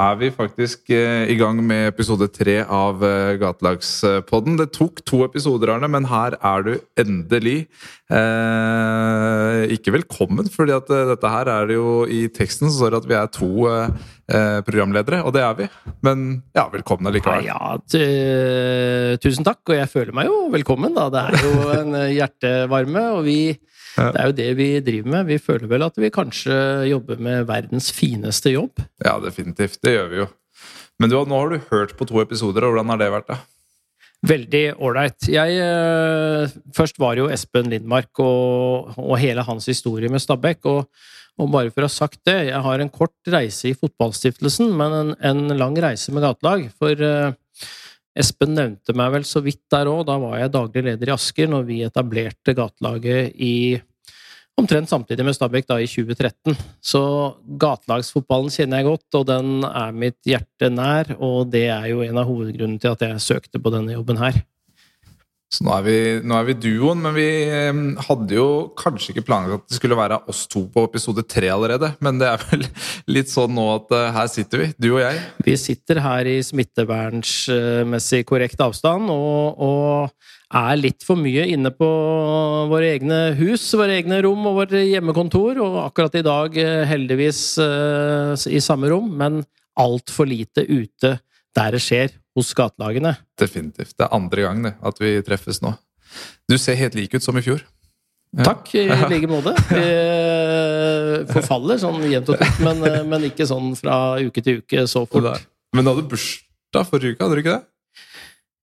er vi faktisk eh, i gang med episode tre av eh, Gatelagspodden. Det tok to episoder, Arne, men her er du endelig. Eh, ikke velkommen, fordi eh, dette her er det jo i teksten så står at vi er to eh, programledere, og det er vi. Men ja, velkommen allikevel. Ja, tusen takk, og jeg føler meg jo velkommen, da. Det er jo en hjertevarme, og vi det er jo det vi driver med. Vi føler vel at vi kanskje jobber med verdens fineste jobb. Ja, definitivt. Det gjør vi jo. Men du, nå har du hørt på to episoder, og hvordan har det vært? da? Veldig ålreit. Jeg øh, Først var jo Espen Lindmark og, og, hele hans historie med Stabæk. Og, og, bare for å ha sagt det, jeg har en kort reise i Fotballstiftelsen, men en, en lang reise med gatelag. For øh, Espen nevnte meg vel så vidt der òg. Da var jeg daglig leder i Asker når vi etablerte gatelaget i omtrent samtidig med Stabæk da i 2013. Så gatelagsfotballen kjenner jeg godt, og den er mitt hjerte nær. Og det er jo en av hovedgrunnene til at jeg søkte på denne jobben her. Så nå er, vi, nå er vi duoen, men vi eh, hadde jo kanskje ikke planlagt at det skulle være oss to på episode tre allerede. Men det er vel litt sånn nå at uh, her sitter vi, du og jeg. Vi sitter her i smittevernsmessig korrekt avstand og, og, er litt for mye inne på våre egne hus, våre egne rom og vårt hjemmekontor. Og akkurat i dag eh, heldigvis i samme rom, men altfor lite ute der det skjer hos gatelagene. Definitivt. Det er andre gang det, at vi treffes nå. Du ser helt lik ut som i fjor. Ja. Takk, i like måte. Vi eh, forfaller sånn jevnt og trutt, men, eh, men, ikke sånn fra uke til uke så fort. Men du hadde bursdag forrige uke, hadde du ikke det?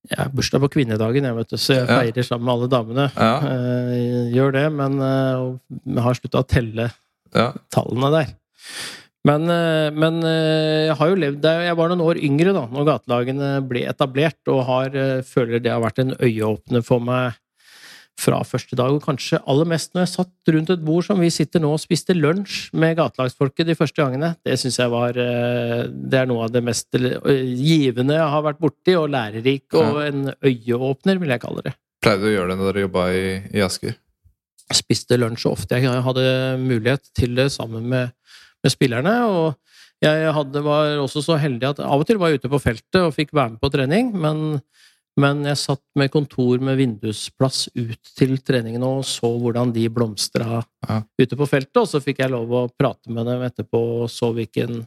Jeg har bursdag på kvinnedagen, jeg, vet du, så jeg feirer sammen med alle damene. Ja. Eh, gjør det, men vi har slutta å telle ja. tallene der. Men, eh, men, eh, jeg har jo levd der Jeg var noen år yngre da når gatelagene ble etablert, og har, eh, føler det har vært en øyeåpner for meg fra første dag. Og kanskje aller mest når jeg satt rundt et bord som vi sitter nå og spiste lunsj med gatelagsfolket de første gangene. Det syns jeg var Det er noe av det mest givende jeg har vært borti, og lærerik, og en øyeåpner, vil jeg kalle det. Pleide du å gjøre det når dere jobba i, i Asker? Spiste lunsj så ofte jeg hadde mulighet til det sammen med med spillerne. og jeg hadde, var også så heldig at av og til var jeg ute på feltet og fikk være med på trening, men, men jeg satt med kontor med vindusplass ut til treningene og så hvordan de blomstra ja. ute på feltet, og så fikk jeg lov å prate med dem etterpå og så hvilken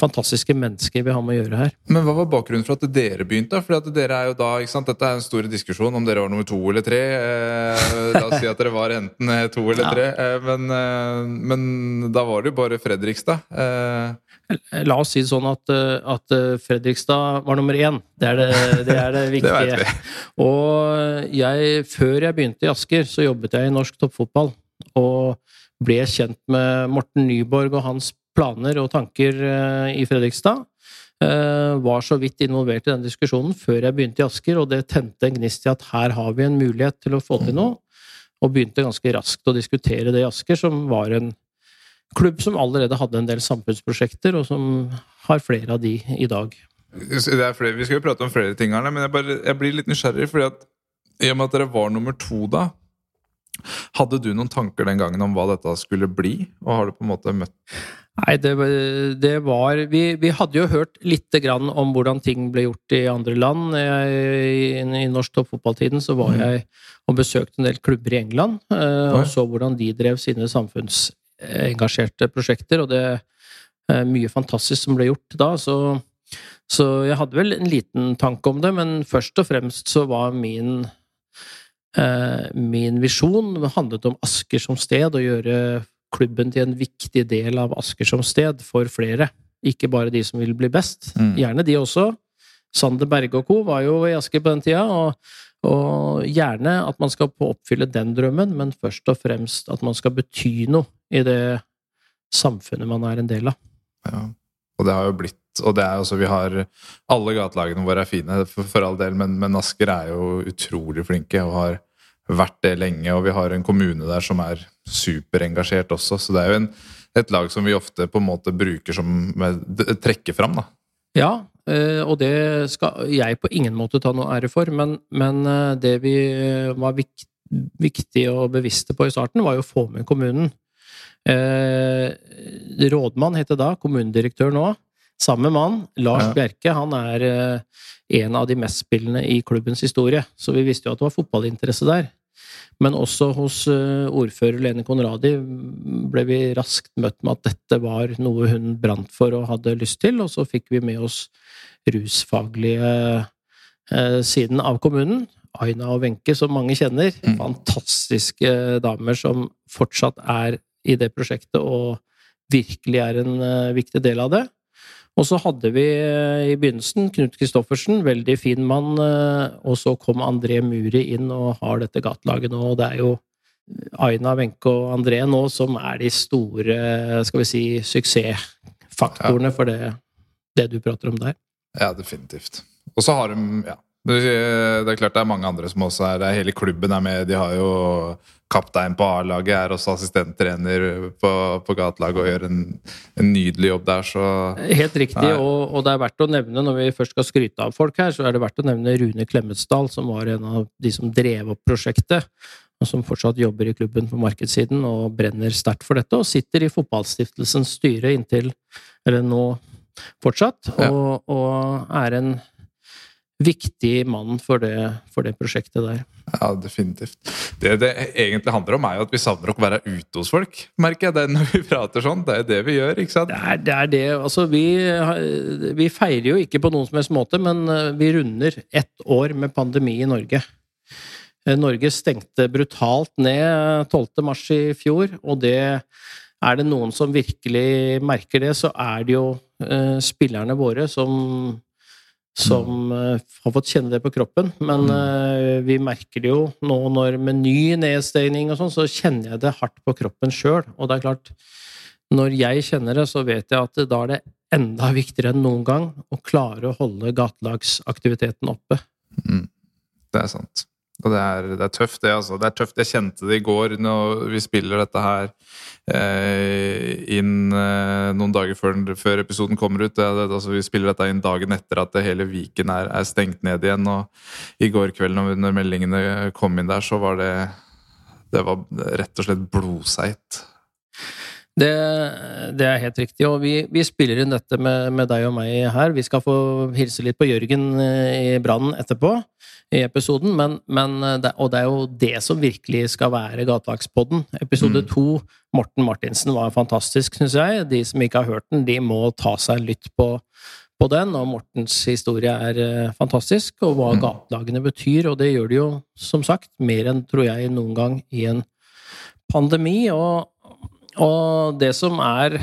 fantastiske mennesker vi har med å gjøre her. Men hva var bakgrunnen for at dere begynte? Fordi at dere er jo da, ikke sant? Dette er en stor diskusjon om dere var nummer to eller tre. Eh, la oss si at dere var enten eh, to eller tre. Eh, men, eh, men, da var det jo bare Fredrikstad. La oss si det sånn at, at, Fredrikstad var nummer én. Det er det, det, er det viktige. det og jeg, før jeg begynte i Asker, så jobbet jeg i norsk toppfotball. Og ble kjent med Morten Nyborg og hans planer og tanker eh, i Fredrikstad. Eh, var så vidt involvert i den diskusjonen før jeg begynte i Asker, og det tente en gnist i at her har vi en mulighet til å få til noe. Og begynte ganske raskt å diskutere det i Asker, som var en klubb som allerede hadde en del samfunnsprosjekter, og som har flere av de i dag. Vi skal jo prate om flere ting, men jeg, bare, jeg blir litt nysgjerrig. fordi at i og med at dere var nummer to da, hadde du noen tanker den gangen om hva dette skulle bli? Og har du på en måte møtt Nei, det, det var vi, vi, hadde jo hørt lite grann om hvordan ting ble gjort i andre land. Jeg, i, I norsk toppfotballtiden så var mm. jeg og besøkte en del klubber i England. Eh, og så hvordan de drev sine samfunnsengasjerte prosjekter. Og det er mye fantastisk som ble gjort da. Så, så jeg hadde vel en liten tanke om det, men først og fremst så var min Eh, min visjon handlet om Asker som sted, å gjøre klubben til en viktig del av Asker som sted for flere. Ikke bare de som vil bli best. Mm. Gjerne de også. Sander Berge og co. var jo i Asker på den tida, og, og, gjerne at man skal oppfylle den drømmen, men først og fremst at man skal bety noe i det samfunnet man er en del av. Ja, og det har jo blitt og det er også, vi har Alle gatelagene våre er fine, for, for all del, men, men, Asker er jo utrolig flinke og har vært det lenge. Og vi har en kommune der som er superengasjert også, så det er jo en, et lag som vi ofte på en måte bruker som trekker fram, da. Ja, eh, og det skal jeg på ingen måte ta noe ære for, men, men eh, det vi var viktig, viktig og bevisste på i starten, var jo å få med kommunen. Eh, rådmann het det da, kommunedirektør nå. Samme mann, Lars Ja. Bjerke, han er eh, en av de mestspillende i klubbens historie. Så vi visste jo at det var fotballinteresse der. Men også hos eh, ordfører Lene Konradi ble vi raskt møtt med at dette var noe hun brant for og hadde lyst til, og så fikk vi med oss rusfaglige eh, siden av kommunen. Aina og Wenche, som mange kjenner. Mm. Fantastiske damer som fortsatt er i det prosjektet og virkelig er en viktig del av det. Og så hadde vi eh, i begynnelsen Knut Kristoffersen, veldig fin mann, eh, og så kom André Muri inn og har dette gatelaget nå, og det er jo Aina, Wenche og André nå som er de store, skal vi si, suksessfaktorene for det, det du prater om der. Ja, definitivt. Og så har de ja. Det er klart det er mange andre som også er det er Hele klubben er med. De har jo kaptein på A-laget, er også assistenttrener på, på gatelaget og gjør en, en nydelig jobb der, så Helt riktig, og, og det er verdt å nevne, når vi først skal skryte av folk her, så er det verdt å nevne Rune Klemetsdal, som var en av de som drev opp prosjektet, og som fortsatt jobber i klubben på markedssiden og brenner sterkt for dette, og sitter i Fotballstiftelsens styre inntil, eller nå fortsatt, Ja. og, og er en viktig mann for det, for det prosjektet der. ja, definitivt. Det det egentlig handler om, er jo at vi savner å være ute hos folk, merker jeg. Det når vi prater sånn. Det er det vi gjør, ikke sant? Det er det. Er det. Altså, vi, vi feirer jo ikke på noen som helst måte, men eh, vi runder ett år med pandemi i Norge. Eh, Norge stengte brutalt ned 12. mars i fjor, og det er det noen som virkelig merker det, så er det jo eh, spillerne våre som som uh, har fått kjenne det på kroppen. Men uh, vi merker det jo nå når med ny nedstengning og sånn, så kjenner jeg det hardt på kroppen sjøl. Og det er klart, når jeg kjenner det, så vet jeg at da er det enda viktigere enn noen gang å klare å holde gatelagsaktiviteten oppe. Det er sant. Og det er, det er tøft, det. altså. Det er tøft. Jeg kjente det i går når vi spiller dette her eh, inn eh, noen dager før, før episoden kommer ut. Det, det, altså, vi spiller dette inn dagen etter at hele Viken er, er stengt ned igjen. Og i går kveld når, når meldingene kom inn der, så var det Det var rett og slett blodseigt. Det, det er helt riktig, og vi, vi spiller inn dette med, med deg og meg her. Vi skal få hilse litt på Jørgen eh, i Brannen etterpå i episoden, men, men eh, det, og det er jo det som virkelig skal være Gatevakspodden. Episode Mm. Morten Martinsen, var fantastisk, syns jeg. De som ikke har hørt den, de må ta seg en lytt på, på den. Og Mortens historie er eh, fantastisk, og hva Mm. gatelagene betyr. Og det gjør de jo, som sagt, mer enn, tror jeg, noen gang i en pandemi. Og, og det som er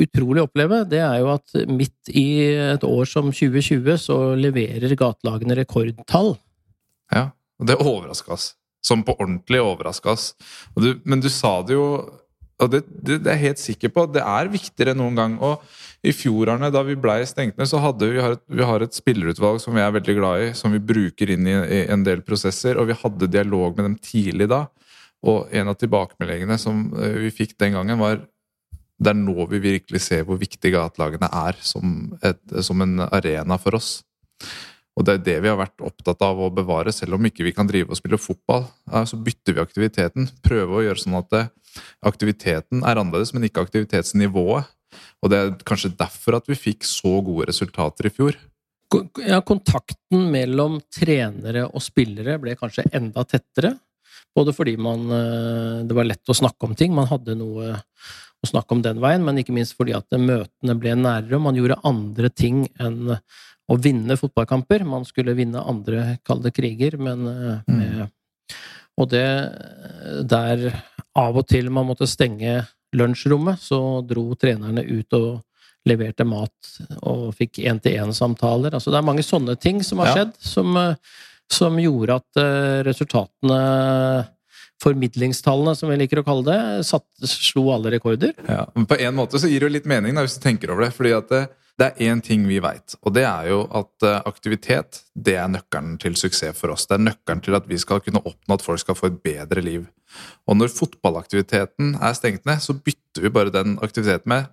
utrolig å oppleve, det er jo at midt i et år som 2020, så leverer gatelagene rekordtall. Ja, og det overraska oss. Som på ordentlig overraska oss. Du, men du sa det jo Og det, det, det er jeg helt sikker på. Det er viktigere enn noen gang. Og i fjorårene, da vi blei stengt ned, så hadde vi, vi, har et, vi har et spillerutvalg som vi er veldig glad i, som vi bruker inn i, i en del prosesser, og vi hadde dialog med dem tidlig da. Og en av tilbakemeldingene som eh, vi fikk den gangen, var det er nå vi virkelig ser hvor viktig gatelagene er som, et, som en arena for oss. Og det er det vi har vært opptatt av å bevare, selv om ikke vi kan drive og spille fotball. Så bytter vi aktiviteten. Prøve å gjøre sånn at det, aktiviteten er annerledes, men ikke aktivitetsnivået. Og det er kanskje derfor at vi fikk så gode resultater i fjor. Ja, kontakten mellom trenere og spillere ble kanskje enda tettere. Både fordi man, eh, det var lett å snakke om ting, man hadde noe å snakke om den veien, men ikke minst fordi at møtene ble nærere, og man gjorde andre ting enn å vinne fotballkamper. Man skulle vinne andre kalde kriger, men eh, med Og det der av og til man måtte stenge lunsjrommet, så dro trenerne ut og leverte mat og fikk én-til-én-samtaler. Altså, det er mange sånne ting som har skjedd, som, eh, som gjorde at eh, resultatene Formidlingstallene, som vi liker å kalle det, satt, slo alle rekorder. Ja, men På en måte så gir det litt mening da, hvis du tenker over det. fordi at det, det er én ting vi veit, og det er jo at eh, aktivitet det er nøkkelen til suksess for oss. Det er nøkkelen til at vi skal kunne oppnå at folk skal få et bedre liv. Og når fotballaktiviteten er stengt ned, så bytter vi bare den aktiviteten med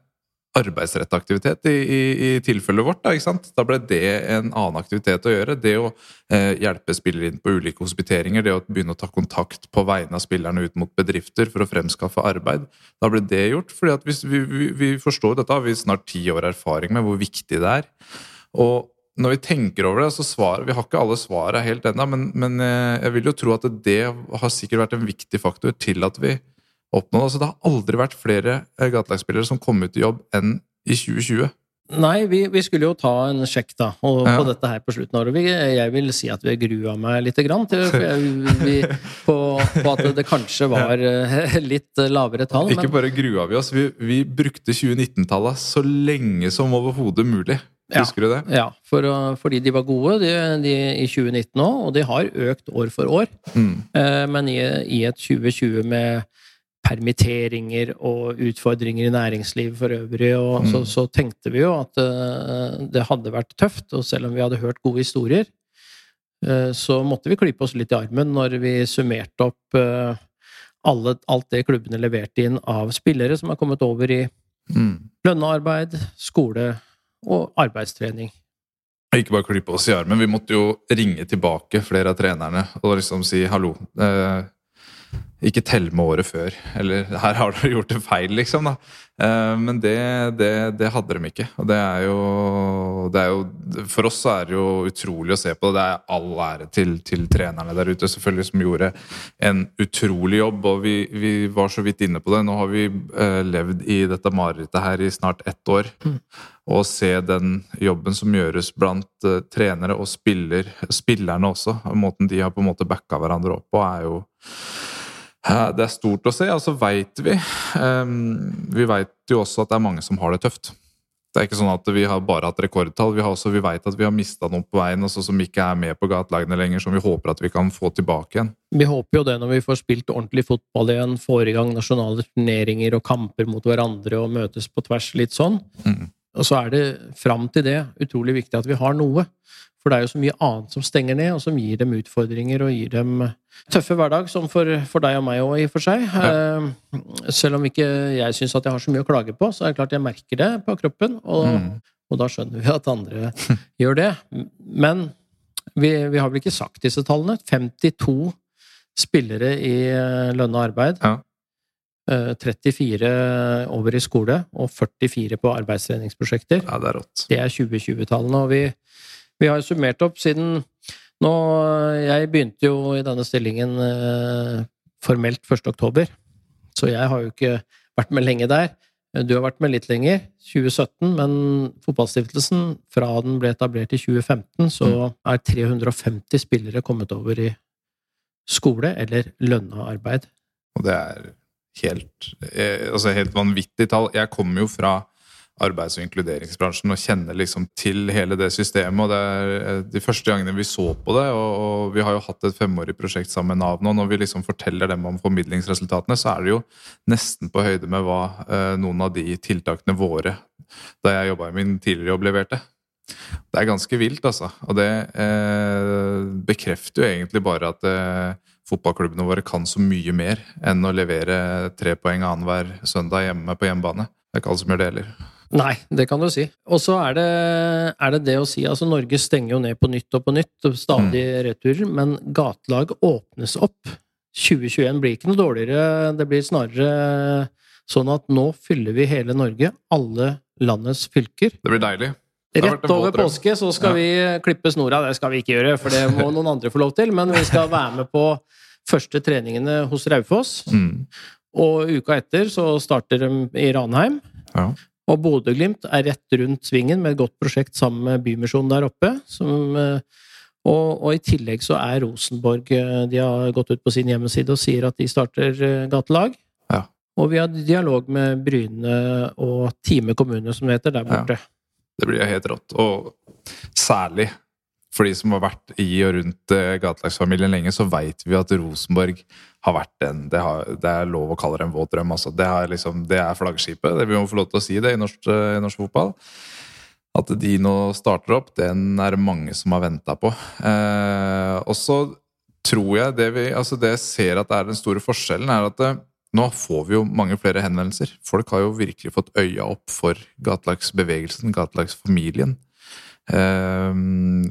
arbeidsrettet aktivitet i, i, i, tilfellet vårt. Da, ikke sant? da ble det en annen aktivitet å gjøre. Det å eh, hjelpe spillere inn på ulike hospiteringer, det å begynne å ta kontakt på vegne av spillerne ut mot bedrifter for å fremskaffe arbeid. Da ble det gjort. fordi vi, vi, vi, forstår dette, har vi snart ti år erfaring med hvor viktig det er. Og når vi tenker over det, så svar, Vi har ikke alle svarene helt ennå, men, men, eh, jeg vil jo tro at det har sikkert vært en viktig faktor til at vi oppnådde altså, Det har aldri vært flere eh, gatelagsspillere som kom ut i jobb enn i 2020. Nei, vi, vi, skulle jo ta en sjekk da, og, ja. på dette her på slutten av året. Jeg vil si at vi grua meg lite grann til, vi, på, på, at det kanskje var eh, litt lavere tall. Ikke men... bare grua vi oss, vi, vi brukte 2019-tallet så lenge som overhodet mulig. Husker ja, du det? Ja, for, fordi de var gode de, de, i 2019 òg, og de har økt år for år. Mm. Eh, men i, i, et 2020 med permitteringer og utfordringer i næringslivet for øvrig, og mm. så, så, tenkte vi jo at uh, det hadde vært tøft. Og selv om vi hadde hørt gode historier, uh, så måtte vi klype oss litt i armen når vi summerte opp uh, alle, alt det klubbene leverte inn av spillere som har kommet over i mm. lønna arbeid, skole og arbeidstrening. Ikke bare klippe oss i armen, vi måtte jo ringe tilbake flere av trenerne og liksom si hallo. Eh, ikke telle med året før. Eller her har dere gjort en feil, liksom. da. Eh, men det, det, det, hadde de ikke. Og det er, jo, det er jo For oss er det jo utrolig å se på. Det er all ære til, til trenerne der ute, selvfølgelig, som gjorde en utrolig jobb. Og vi, vi, var så vidt inne på det. Nå har vi eh, levd i dette marerittet her i snart ett år. Mm. Og se den jobben som gjøres blant uh, trenere og spiller, spillerne også, måten de har på en måte backa hverandre opp på, er jo det er stort å se. Og så veit vi ehm, Vi veit jo også at det er mange som har det tøft. Det er ikke sånn at vi har bare hatt rekordtall. Vi, har også, vi vet at vi har mista noen på veien også, som ikke er med på gatelagene lenger, som vi håper at vi kan få tilbake igjen. Vi håper jo det når vi får spilt ordentlig fotball igjen, får i gang nasjonale turneringer og kamper mot hverandre og møtes på tvers, litt sånn. Mm. Og så er det fram til det utrolig viktig at vi har noe. For det er jo så mye annet som stenger ned, og som gir dem utfordringer og gir dem tøffe hverdag, som for, for deg og meg òg, i og for seg. Ja. Uh, selv om ikke jeg syns at jeg har så mye å klage på, så er det klart jeg merker det på kroppen. Og, mm. og da skjønner vi at andre gjør det. Men vi, vi, har vel ikke sagt disse tallene. 52 spillere i eh, lønna arbeid. Ja. 34 eh, over i skole og 44 på arbeidstreningsprosjekter. Ja, det er rått. Det er 2020-tallene. Og vi, vi har summert opp siden nå Jeg begynte jo i denne stillingen eh, formelt 1. oktober, så jeg har jo ikke vært med lenge der. Du har vært med litt lenger, 2017, men Fotballstiftelsen, fra den ble etablert i 2015, så mm. er 350 spillere kommet over i skole eller lønna arbeid. Og det er helt, eh, altså helt vanvittig tall. Jeg kommer jo fra arbeids- og inkluderingsbransjen og kjenner liksom til hele det systemet. og Det er eh, de første gangene vi så på det, og, og vi har jo hatt et femårig prosjekt sammen med Nav nå. Når vi liksom forteller dem om formidlingsresultatene, så er det jo nesten på høyde med hva eh, noen av de tiltakene våre da jeg jobba i min tidligere jobb, leverte. Det er ganske vilt, altså. Og det eh, bekrefter jo egentlig bare at eh, fotballklubbene våre kan så mye mer enn å levere tre poeng annenhver søndag hjemme på hjemmebane. Det er ikke alle som gjør det heller. Nei, det kan du si. Og så er, er, det det å si altså Norge stenger jo ned på nytt og på nytt, stadig mm. returer, men gatelag åpnes opp. 2021 blir ikke noe dårligere, det blir snarere sånn at nå fyller vi hele Norge, alle landets fylker. Det blir deilig. Rett over påske så skal ja. vi klippe snora. Det skal vi ikke gjøre, for det må noen andre få lov til. Men vi skal være med på første treningene hos Raufoss. Mm. Og uka etter så starter de i Ranheim. Ja. Og Bodø-Glimt er rett rundt svingen med et godt prosjekt sammen med Bymisjonen der oppe. Som, eh, og, og, i tillegg så er Rosenborg eh, De har gått ut på sin hjemmeside og sier at de starter eh, gatelag. Ja. Og vi har dialog med Bryne og Time kommune, som det heter, der borte. Ja. Det blir helt rått. Og særlig for de som har vært i og rundt gatelagsfamilien lenge, så veit vi at Rosenborg har vært en det, har, det, er lov å kalle det en våt drøm. Altså. Det, liksom, det, er flaggskipet. Det, vi må få lov til å si det i norsk, i norsk, fotball. At de nå starter opp, den er det mange som har venta på. Eh, og så tror jeg det vi altså det jeg ser at er den store forskjellen, er at det, nå får vi jo mange flere henvendelser. Folk har jo virkelig fått øya opp for gatelagsbevegelsen, gatelagsfamilien. Ehm,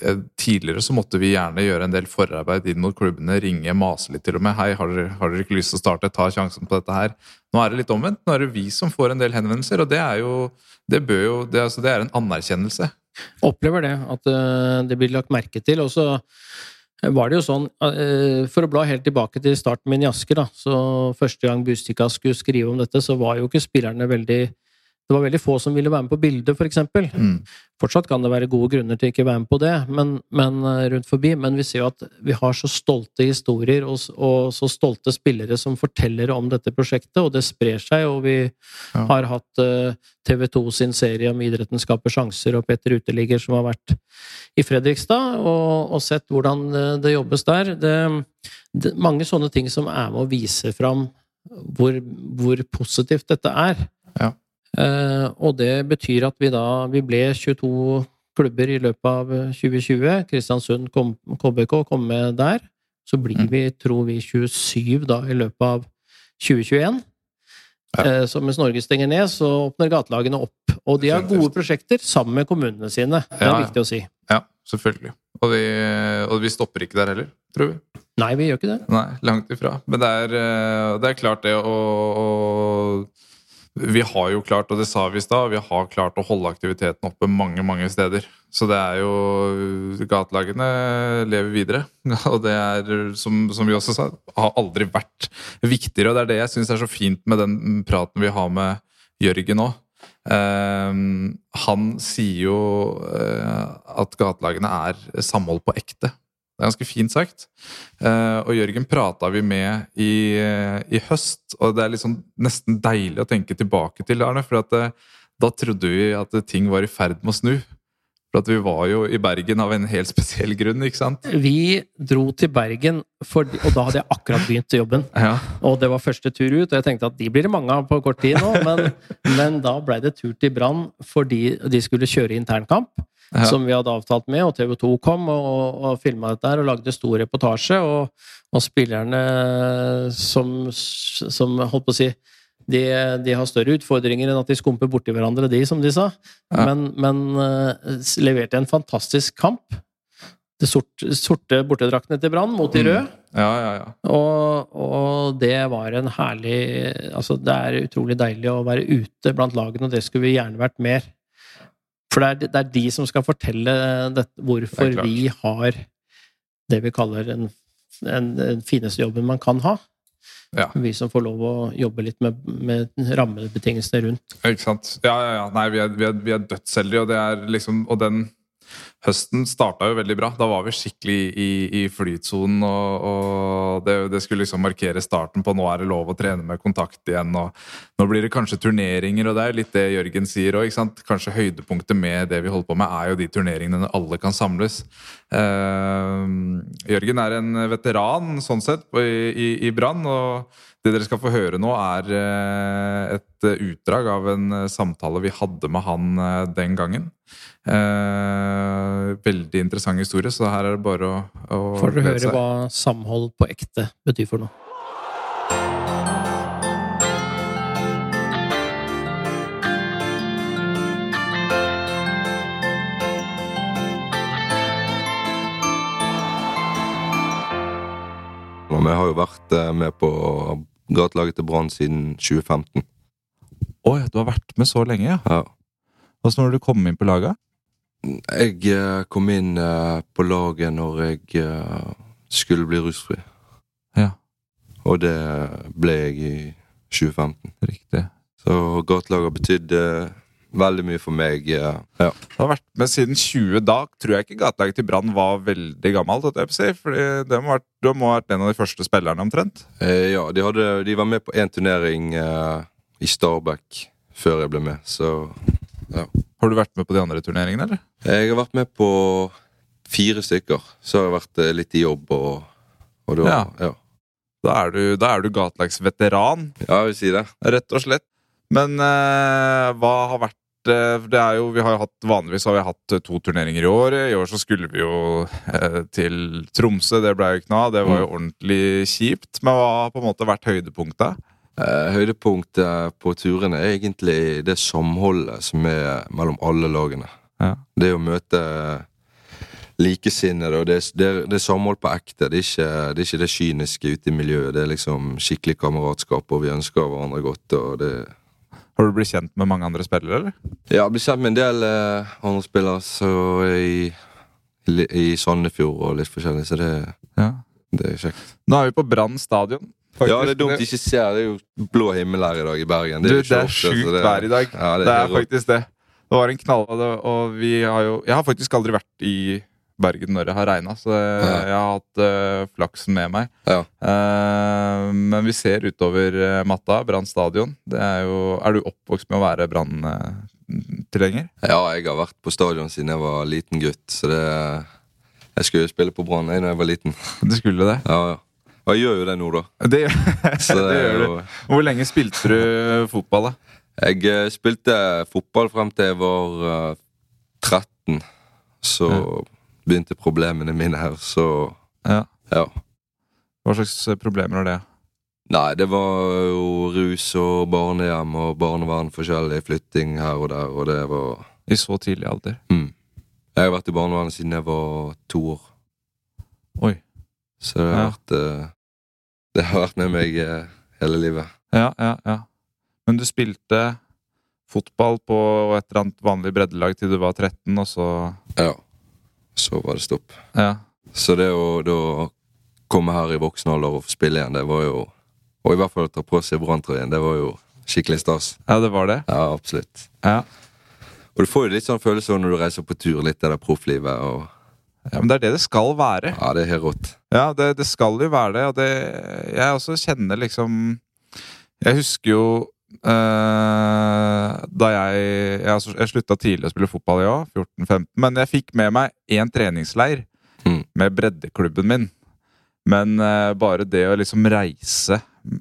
eh, tidligere så måtte vi gjerne gjøre en del forarbeid inn mot klubbene, ringe, mase litt til og med. 'Hei, har dere, har dere ikke lyst til å starte? Ta sjansen på dette her.' Nå er det litt omvendt. Nå er det vi som får en del henvendelser, og det er jo Det, bør jo, det, altså, det er en anerkjennelse. opplever det, at eh, det blir lagt merke til. Og så var det jo sånn, eh, for å bla helt tilbake til starten min i Asker, da, så første gang Bustika skulle skrive om dette, så var jo ikke spillerne veldig Det var veldig få som ville være med på bildet, f.eks. Mm. Fortsatt kan det være gode grunner til ikke å være med på det, men, men eh, rundt forbi. Men vi ser jo at vi har så stolte historier og, og så stolte spillere som forteller om dette prosjektet, og det sprer seg. Og vi Ja. har hatt uh, TV 2 sin serie om idretten skaper sjanser, og Petter Uteligger som har vært i Fredrikstad og, og sett hvordan eh, det jobbes der. Det, det, mange sånne ting som er med å vise fram hvor, hvor positivt dette er. Ja. Eh, og det betyr at vi da Vi ble 22 klubber i løpet av 2020. Kristiansund KBK kom med der. Så blir Mm. vi, tror vi, 27 da i løpet av 2021. Ja. Eh, så mens Norge stenger ned, så åpner gatelagene opp. Og de har gode prosjekter sammen med kommunene sine. Det er Ja, viktig å si. Ja, selvfølgelig. Og vi, og vi stopper ikke der heller, tror vi. Nei, vi gjør ikke det. Nei, langt ifra. Men det er, eh, det er klart det å- Vi har jo klart, og det sa vi i stad, vi har klart å holde aktiviteten oppe mange, mange steder. Så det er jo Gatelagene lever videre. Og det er, som, som vi også sa, har aldri vært viktigere. Og det er det jeg syns er så fint med den praten vi har med Jørgen nå. Eh, han sier jo eh, at gatelagene er samhold på ekte. Det er ganske fint sagt. Eh, og Jørgen prata vi med i, i høst, og det er liksom nesten deilig å tenke tilbake til, Arne. For at, eh, da trodde vi at ting var i ferd med å snu. For at vi var jo i Bergen av en helt spesiell grunn, ikke sant? Vi dro til Bergen, for, og da hadde jeg akkurat begynt jobben. Ja. Og det var første tur ut, og jeg tenkte at de blir det mange av på kort tid nå. Men, men da blei det tur til Brann fordi de skulle kjøre internkamp. Ja. Som vi hadde avtalt med, og TV 2 kom og, og filma dette her og lagde stor reportasje. Og, og spillerne som, som holdt på å si de, de har større utfordringer enn at de skumper borti hverandre, de, som de sa. Ja. Men, men eh, leverte en fantastisk kamp. Det sorte, sorte bortedraktene til Brann mot de Mm. røde. ja, ja, ja. Og, og det var en herlig Altså, det er utrolig deilig å være ute blant lagene, og det skulle vi gjerne vært mer. For det er, det er de som skal fortelle dette, hvorfor vi har det vi kaller en, en, den fineste jobben man kan ha. Ja. Vi som får lov å jobbe litt med, med rammebetingelsene rundt. Ikke sant? Ja, ja, ja. Nei, vi er, vi er, vi er dødsheldige, og det er liksom Og den høsten starta jo veldig bra. Da var vi skikkelig i, i flytsonen, og, og det, det skulle liksom markere starten på nå er det lov å trene med kontakt igjen, og nå blir det kanskje turneringer, og det er litt det Jørgen sier òg. Kanskje høydepunktet med det vi holder på med, er jo de turneringene alle kan samles. Eh, Jørgen er en veteran sånn sett i, i, i Brann, og det dere skal få høre nå, er eh, et utdrag av en eh, samtale vi hadde med han eh, den gangen. Eh, veldig interessant historie, så her er det bare å, å Får dere høre seg. hva samhold på ekte betyr for noe. Og vi har jo vært eh, med på gatelaget til Brann siden 2015. Oi, du har vært med så lenge, ja. Ja. Åssen var det du kom inn på laget? Jeg eh, kom inn eh, på laget når jeg eh, skulle bli rusfri. Ja. Og det ble jeg i 2015. Riktig. Så gatelaget betydde veldig mye for meg. ja. Det har vært med siden 20. Da tror jeg ikke gatelaget til Brann var veldig gammelt. fordi det må ha vært, Du må ha vært en av de første spillerne, omtrent. Eh, ja, de, hadde, de var med på én turnering eh, i Stabæk før jeg ble med, så Har du vært med på de andre turneringene, eller? Jeg har vært med på fire stykker. Så har jeg vært eh, litt i jobb og, og da, Ja. ja. Da er du, da er du gatelagsveteran, Ja, jeg vil si det. rett og slett. Men eh, hva har vært eh, det er jo, vi har hatt, Vanligvis har vi hatt eh, to turneringer i år. I år så skulle vi jo eh, til Tromsø. Det ble jo ikke noe av. Det var jo ordentlig kjipt. Men hva har på en måte vært høydepunktet? Eh, høydepunktet på turene er egentlig det samholdet som er mellom alle lagene. Ja. Det å møte likesinnede, og det, det, det er samhold på ekte. Det er, ikke, det er ikke det kyniske ute i miljøet. Det er liksom skikkelig kameratskap, og vi ønsker hverandre godt. og det Har du blitt kjent med mange andre spillere, eller? Ja, jeg blir kjent med en del eh, andre spillere så i, i, i Sandefjord og litt forskjellig, så det, Ja. det er kjekt. Nå er vi på Brann stadion. Faktisk. Ja, det er dumt de ikke ser. Det er jo blå himmel her i dag i Bergen. Du, det er ofte, så sjukt det- vær i dag. Ja, Det er helt rått. faktisk det. Det var en knall, og- vi har jo Jeg har faktisk aldri vært i Bergen når det har regna, så jeg har hatt uh, flaksen med meg. Ja. Uh, men vi ser utover eh, matta, Brann stadion. Er jo Er du oppvokst med å være Brann-tilhenger? Ja, jeg har vært på stadion siden jeg var liten gutt, så det Jeg skulle jo spille på Brann da jeg var liten. du skulle det? Ja, ja. Og jeg gjør jo det nå, da. Det, Så det det gjør du. Hvor lenge spilte du fotball, da? Jeg eh, spilte fotball frem til jeg var eh, 13. Så begynte problemene mine her, så Ja. ja. Hva slags problemer er det? Nei, det var jo rus og barnehjem og barnevern, forskjellig flytting her og der, og det var I så tidlig alder? mm. Jeg har vært i barnevernet siden jeg var to år, Oi. så det har Ja. vært eh, Det har vært med meg eh, hele livet. Ja, ja, ja. Men du spilte fotball på et eller annet vanlig breddelag til du var 13, og så Ja. Så var det stopp. Ja. Så det å da komme her i voksen alder og få spille igjen, det var jo Og i hvert fall å ta på seg Brann-trøyen, det var jo skikkelig stas. ja, det var det? Ja, absolutt. Ja. Og du får jo litt sånn følelse når du reiser på tur, litt av det profflivet og ja. Men det er det det skal være. Ja, det er helt rått. Ja, det, det skal jo være det, og det Jeg også kjenner liksom Jeg husker jo eh, da jeg Jeg, jeg slutta tidlig å spille fotball år, 14-15, men jeg fikk med meg én treningsleir Mm. med breddeklubben min. Men eh, bare det å liksom reise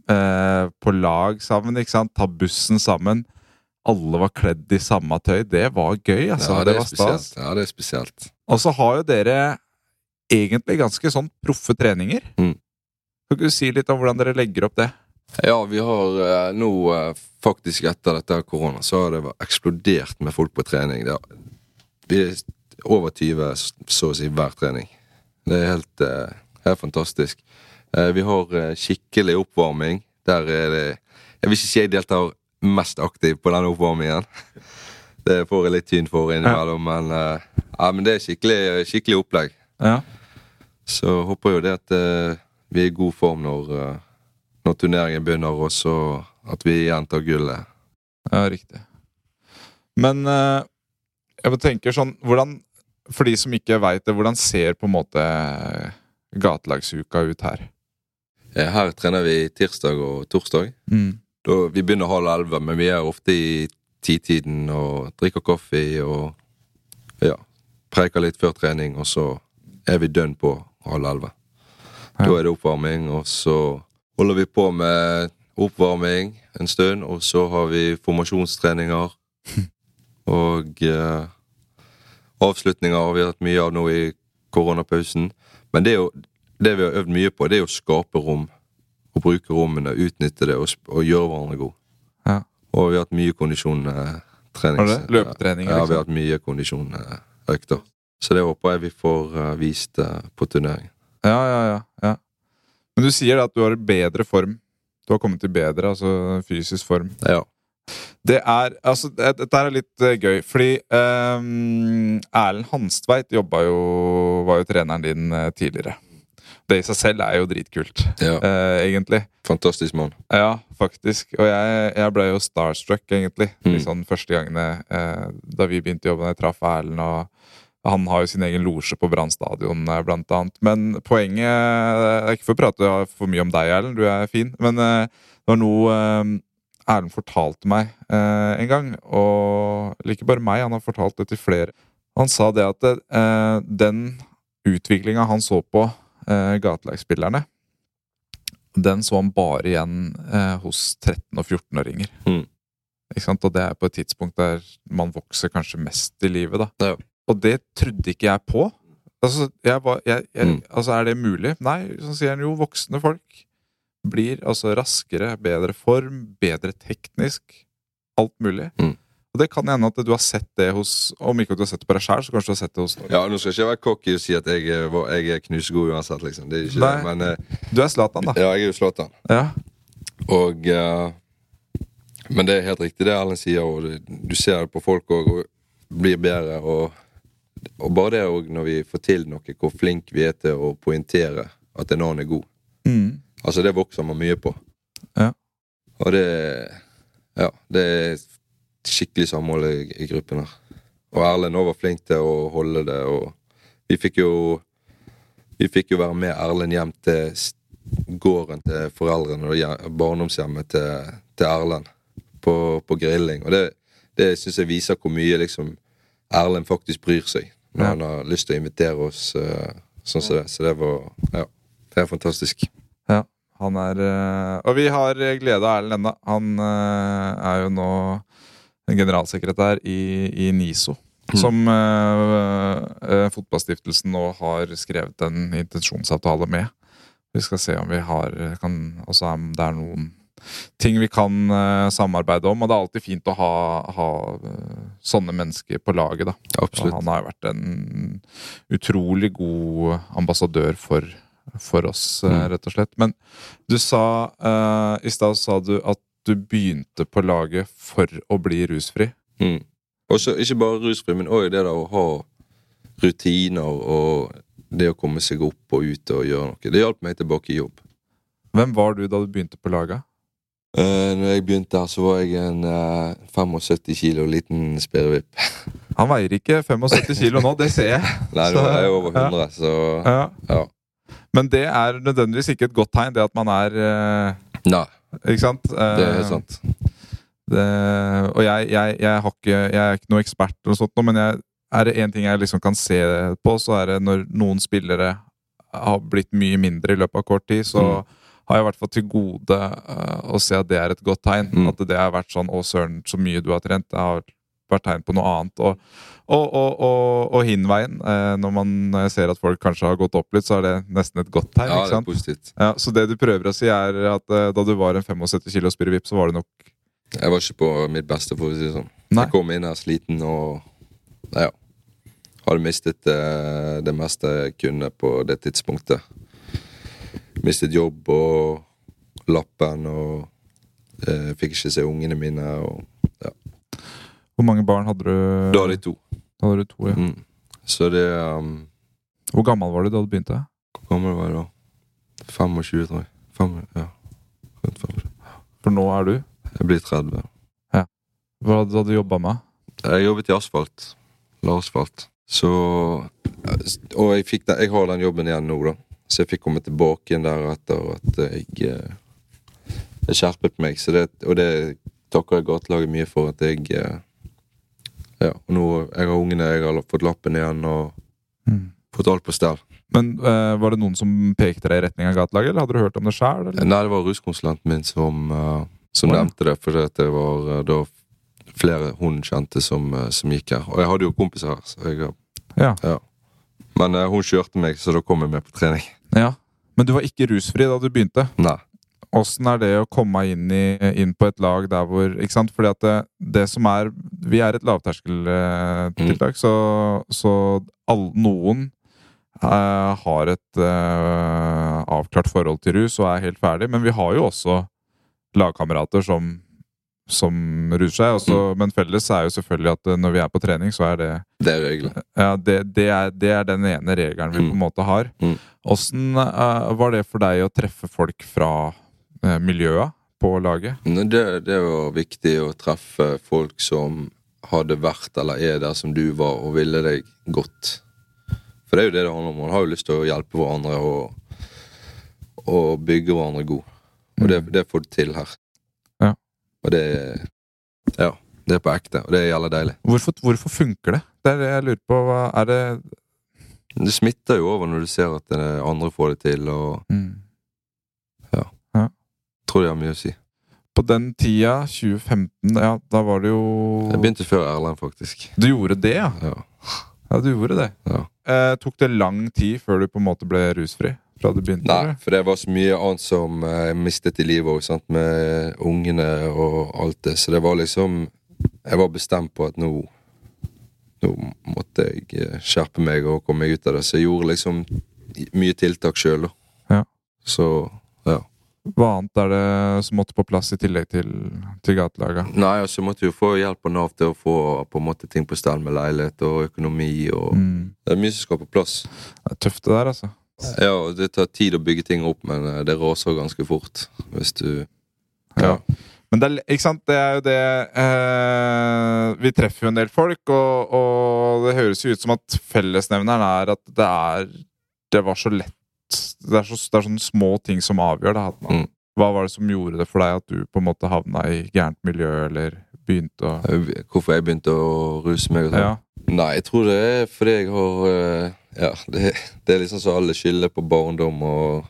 eh, på lag sammen, ikke sant? ta bussen sammen Alle var kledd i samme tøy. Det var gøy, altså. ja, det, det var stas. Ja, det er spesielt. Og så har jo dere egentlig ganske sånn proffe treninger. Mm. Kan ikke du si litt om hvordan dere legger opp det? Ja, vi har eh, nå eh, faktisk etter dette korona, så har det eksplodert med folk på trening. Det er, vi er over 20 så å si hver trening. Det er helt, eh, helt fantastisk. Eh, vi har skikkelig oppvarming. Der er det Jeg vil ikke si jeg deltar mest aktiv på den oppvarmingen. Det får jeg litt tyn for innimellom, men, eh, ja, men det er skikkelig, skikkelig opplegg. Ja. Så håper jo det at eh, vi er i god form når, eh, når turneringen begynner, og så at vi igjen tar gullet. Ja, riktig. Men jeg tenker sånn hvordan, For de som ikke veit det, hvordan ser på en måte gatelagsuka ut her? Her trener vi tirsdag og torsdag. Mm. Da, vi begynner halv elleve, men vi er ofte i titiden og drikker kaffe og ja, preker litt før trening, og så er vi dønn på halv elleve. Da er det oppvarming, og så holder vi på med oppvarming en stund, og så har vi formasjonstreninger. Og eh, avslutninger har vi hatt mye av nå i koronapausen. Men det, jo, det vi har øvd mye på, det er å skape rom. Og bruke rommene, utnytte det og, og gjøre hverandre gode. Og vi har hatt mye kondisjonstrening. Løpetrening? du? Løpetreninger, Ja, vi liksom? har hatt mye kondisjonøkter. Så det håper jeg vi får eh, vist eh, på turnering. Ja, ja, ja, ja. Men du sier at du har bedre form. Du har kommet i bedre, altså fysisk form. Ja. Det er, altså, det- Dette er litt eh, gøy, fordi um, Erlend Hanstveit jobba jo, var jo treneren din eh, tidligere. Det i seg selv er jo dritkult, ja. uh, egentlig. Fantastisk mann. Ja, faktisk. Og jeg, jeg ble jo starstruck, egentlig. Mm. Liksom første gangene uh, da vi begynte jobben. Jeg traff Erlend, og han har jo sin egen losje på Brann stadion, eh, blant annet. Men poenget Det er ikke for å prate for mye om deg, Erlend, du er fin. Men det var noe Erlend fortalte meg en gang, og eller ikke bare meg, han har fortalt det til flere. Han sa det at den utviklinga han så på eh, gatelagsspillerne, den så han bare igjen eh, hos 13- og 14-åringer. Mm. Ikke sant? Og det er på et tidspunkt der man vokser kanskje mest i livet, da. Ja. Og det trodde ikke jeg på. Altså, jeg var, jeg, jeg, Mm. altså, er det mulig? Nei, så sier han jo voksne folk blir altså raskere, bedre form, bedre teknisk. Alt mulig. Mm. Og det kan hende at du har sett det hos Om ikke at du har sett det på deg sjøl, så kanskje du har sett det hos noen. Ja, Nå skal jeg ikke være cocky og si at jeg, var- jeg er knusegod uansett, liksom. Det er ikke Nei. det. Men eh, Du er Zlatan, da. ja, jeg er jo Zlatan. Ja. Og eh, Men det er helt riktig det Erlend sier, og det, du ser det på folk òg, og blir bedre. Og, og bare det òg, når vi får til noe, hvor flink vi er til å poengtere at en annen er god. Mm. Altså, det vokser man mye på. Ja. Og det Ja, det er skikkelig samhold i, i gruppen her. Og Erlend òg var flink til å holde det, og vi fikk jo Vi fikk jo være med Erlend hjem til gården til foreldrene og barndomshjemmet til, til Erlend på, på grilling. Og det, det syns jeg viser hvor mye liksom Erlend faktisk bryr seg når han har lyst til å invitere oss eh, sånn som det. Så det var Ja, det er fantastisk. Ja, han er eh, Og vi har glede av Erlend ennå. Han eh, er jo nå generalsekretær i, i NISO. Mm. Som eh, eh, Fotballstiftelsen nå har skrevet en intensjonsavtale med. Vi skal se om vi har kan, også, om det er noen ting vi kan eh, samarbeide om. Og det er alltid fint å ha, ha eh, sånne mennesker på laget, da. Og han har jo vært en utrolig god ambassadør for, for oss, Mm. rett og slett. Men du sa eh, I stad sa du at du begynte på laget for å bli rusfri. Mm. Og ikke bare rusfri, men òg det der å ha rutiner og det å komme seg opp og ut og gjøre noe. Det hjalp meg tilbake i jobb. Hvem var du da du begynte på laget? Uh, når jeg begynte her, så var jeg en uh, 75 kilo liten spirrevipp. Han veier ikke 75 kilo nå, det ser jeg. Nei, nå er jeg over 100, så Ja. ja. Men det er nødvendigvis ikke et godt tegn, det at man er uh... Nei, Ikke sant? Eh, det er sant. Det, og jeg, jeg, jeg, har ikke, jeg er ikke noe ekspert, eller sånt, men jeg, er det én ting jeg liksom kan se på, så er det når noen spillere har blitt mye mindre i løpet av kort tid, så Mm. har jeg i hvert fall til gode uh, å se at det er et godt tegn. Mm. At det har vært sånn 'Å, søren, så mye du har trent'. Det har vært tegn på noe annet. Og, og, og, og, hinveien, eh, når man ser at folk kanskje har gått opp litt, så er det nesten et godt tegn. Ja, det er positivt. Ja, så det du prøver å si, er at eh, da du var en 75 kilo spirrevipp, så var det nok Jeg var ikke på mitt beste, for å si det sånn. Nei. Jeg kom inn her sliten og ja, hadde mistet eh, det meste jeg kunne på det tidspunktet. Mistet jobb og lappen og eh, fikk ikke se ungene mine. Og Hvor mange barn hadde du? da hadde jeg to. Da hadde du to, ja. Mm. Så det um, Hvor gammel var du da du begynte? Hvor gammel var jeg da? 25, tror jeg. 5, ja. Rundt 25. For nå er du? Jeg blir 30. Ja. Hva hadde du jobba med? Jeg jobbet i asfalt. La asfalt. Så Og jeg, fikk den, jeg har den jobben igjen nå, da. Så jeg fikk komme tilbake igjen der etter at jeg eh, Jeg skjerpet meg. Så det, og det takker jeg gatelaget mye for at jeg eh, Ja. Og nå jeg har ungene, jeg har fått lappen igjen og fått alt på stell. Men uh, Var det noen som pekte deg i retning av gatelaget, eller hadde du hørt om det sjøl? Nei, det var ruskonsulenten min som, uh, som ja. nevnte det, for det var uh, da flere hun kjente som, eh, som gikk her. Og jeg hadde jo kompiser her, så jeg Ja. Men eh, hun kjørte meg, så da kom jeg med på trening. ja. Men du var ikke rusfri da du begynte. Nei. Åssen er det å komme inn, i, inn på et lag der hvor Ikke sant? Fordi at det, det som er Vi er et lavterskeltiltak, så, så all, noen eh, har et eh, avklart forhold til rus og er helt ferdig, men vi har jo også lagkamerater som som ruser seg, også, men felles er jo selvfølgelig at eh, når vi er på trening, så er det Det er regelen. ja, det, det, er, det er den ene regelen vi Mm. på en måte har. Mm. Åssen eh, var det for deg å treffe folk fra miljøet på laget? Det, det var viktig å treffe folk som hadde vært eller er der som du var, og ville deg godt. For det er jo det det handler om. Man har jo lyst til å hjelpe hverandre og, og bygge hverandre god. Og det, det får du til her. Ja. Og det Ja. Det er på ekte, og det er jævla deilig. Hvorfor, hvorfor funker det? Det er det jeg lurer på. Hva Er det Det smitter jo over når du ser at andre får det til, og mm. Tror det har mye å si. På den tida, 2015, ja, da var det jo Jeg begynte før Erlend, faktisk. Du gjorde det, ja? Ja. Ja, du gjorde det. Ja. Eh, tok det lang tid før du på en måte ble rusfri? Fra du begynte? Nei, eller? for det var så mye annet som eh, jeg mistet i livet òg, med ungene og alt det. Så det var liksom Jeg var bestemt på at nå Nå måtte jeg eh, skjerpe meg og komme meg ut av det. Så jeg gjorde liksom mye tiltak sjøl, da. Ja. Så ja. Hva annet er det som måtte på plass i tillegg til, til gatelaga? Nei, altså så måtte jo få hjelp av Nav til å få på en måte ting på stell med leilighet og økonomi og Mm. Det er mye som skal på plass. Det er tøft, det der, altså. Ja, det tar tid å bygge ting opp, men eh, det raser ganske fort hvis du Ja. Men det er, ikke sant, det er jo det eh, Vi treffer jo en del folk, og, og det høres jo ut som at fellesnevneren er at det er Det var så lett Det er, så, det er sånne små ting som avgjør det. Man, Mm. Hva var det som gjorde det for deg at du på en måte havna i gærent miljø, eller begynte å Hvorfor jeg begynte å ruse meg og sånn. Ja. Nei, jeg tror det er fordi jeg har eh, Ja, det, det er liksom så alle skylder på barndom og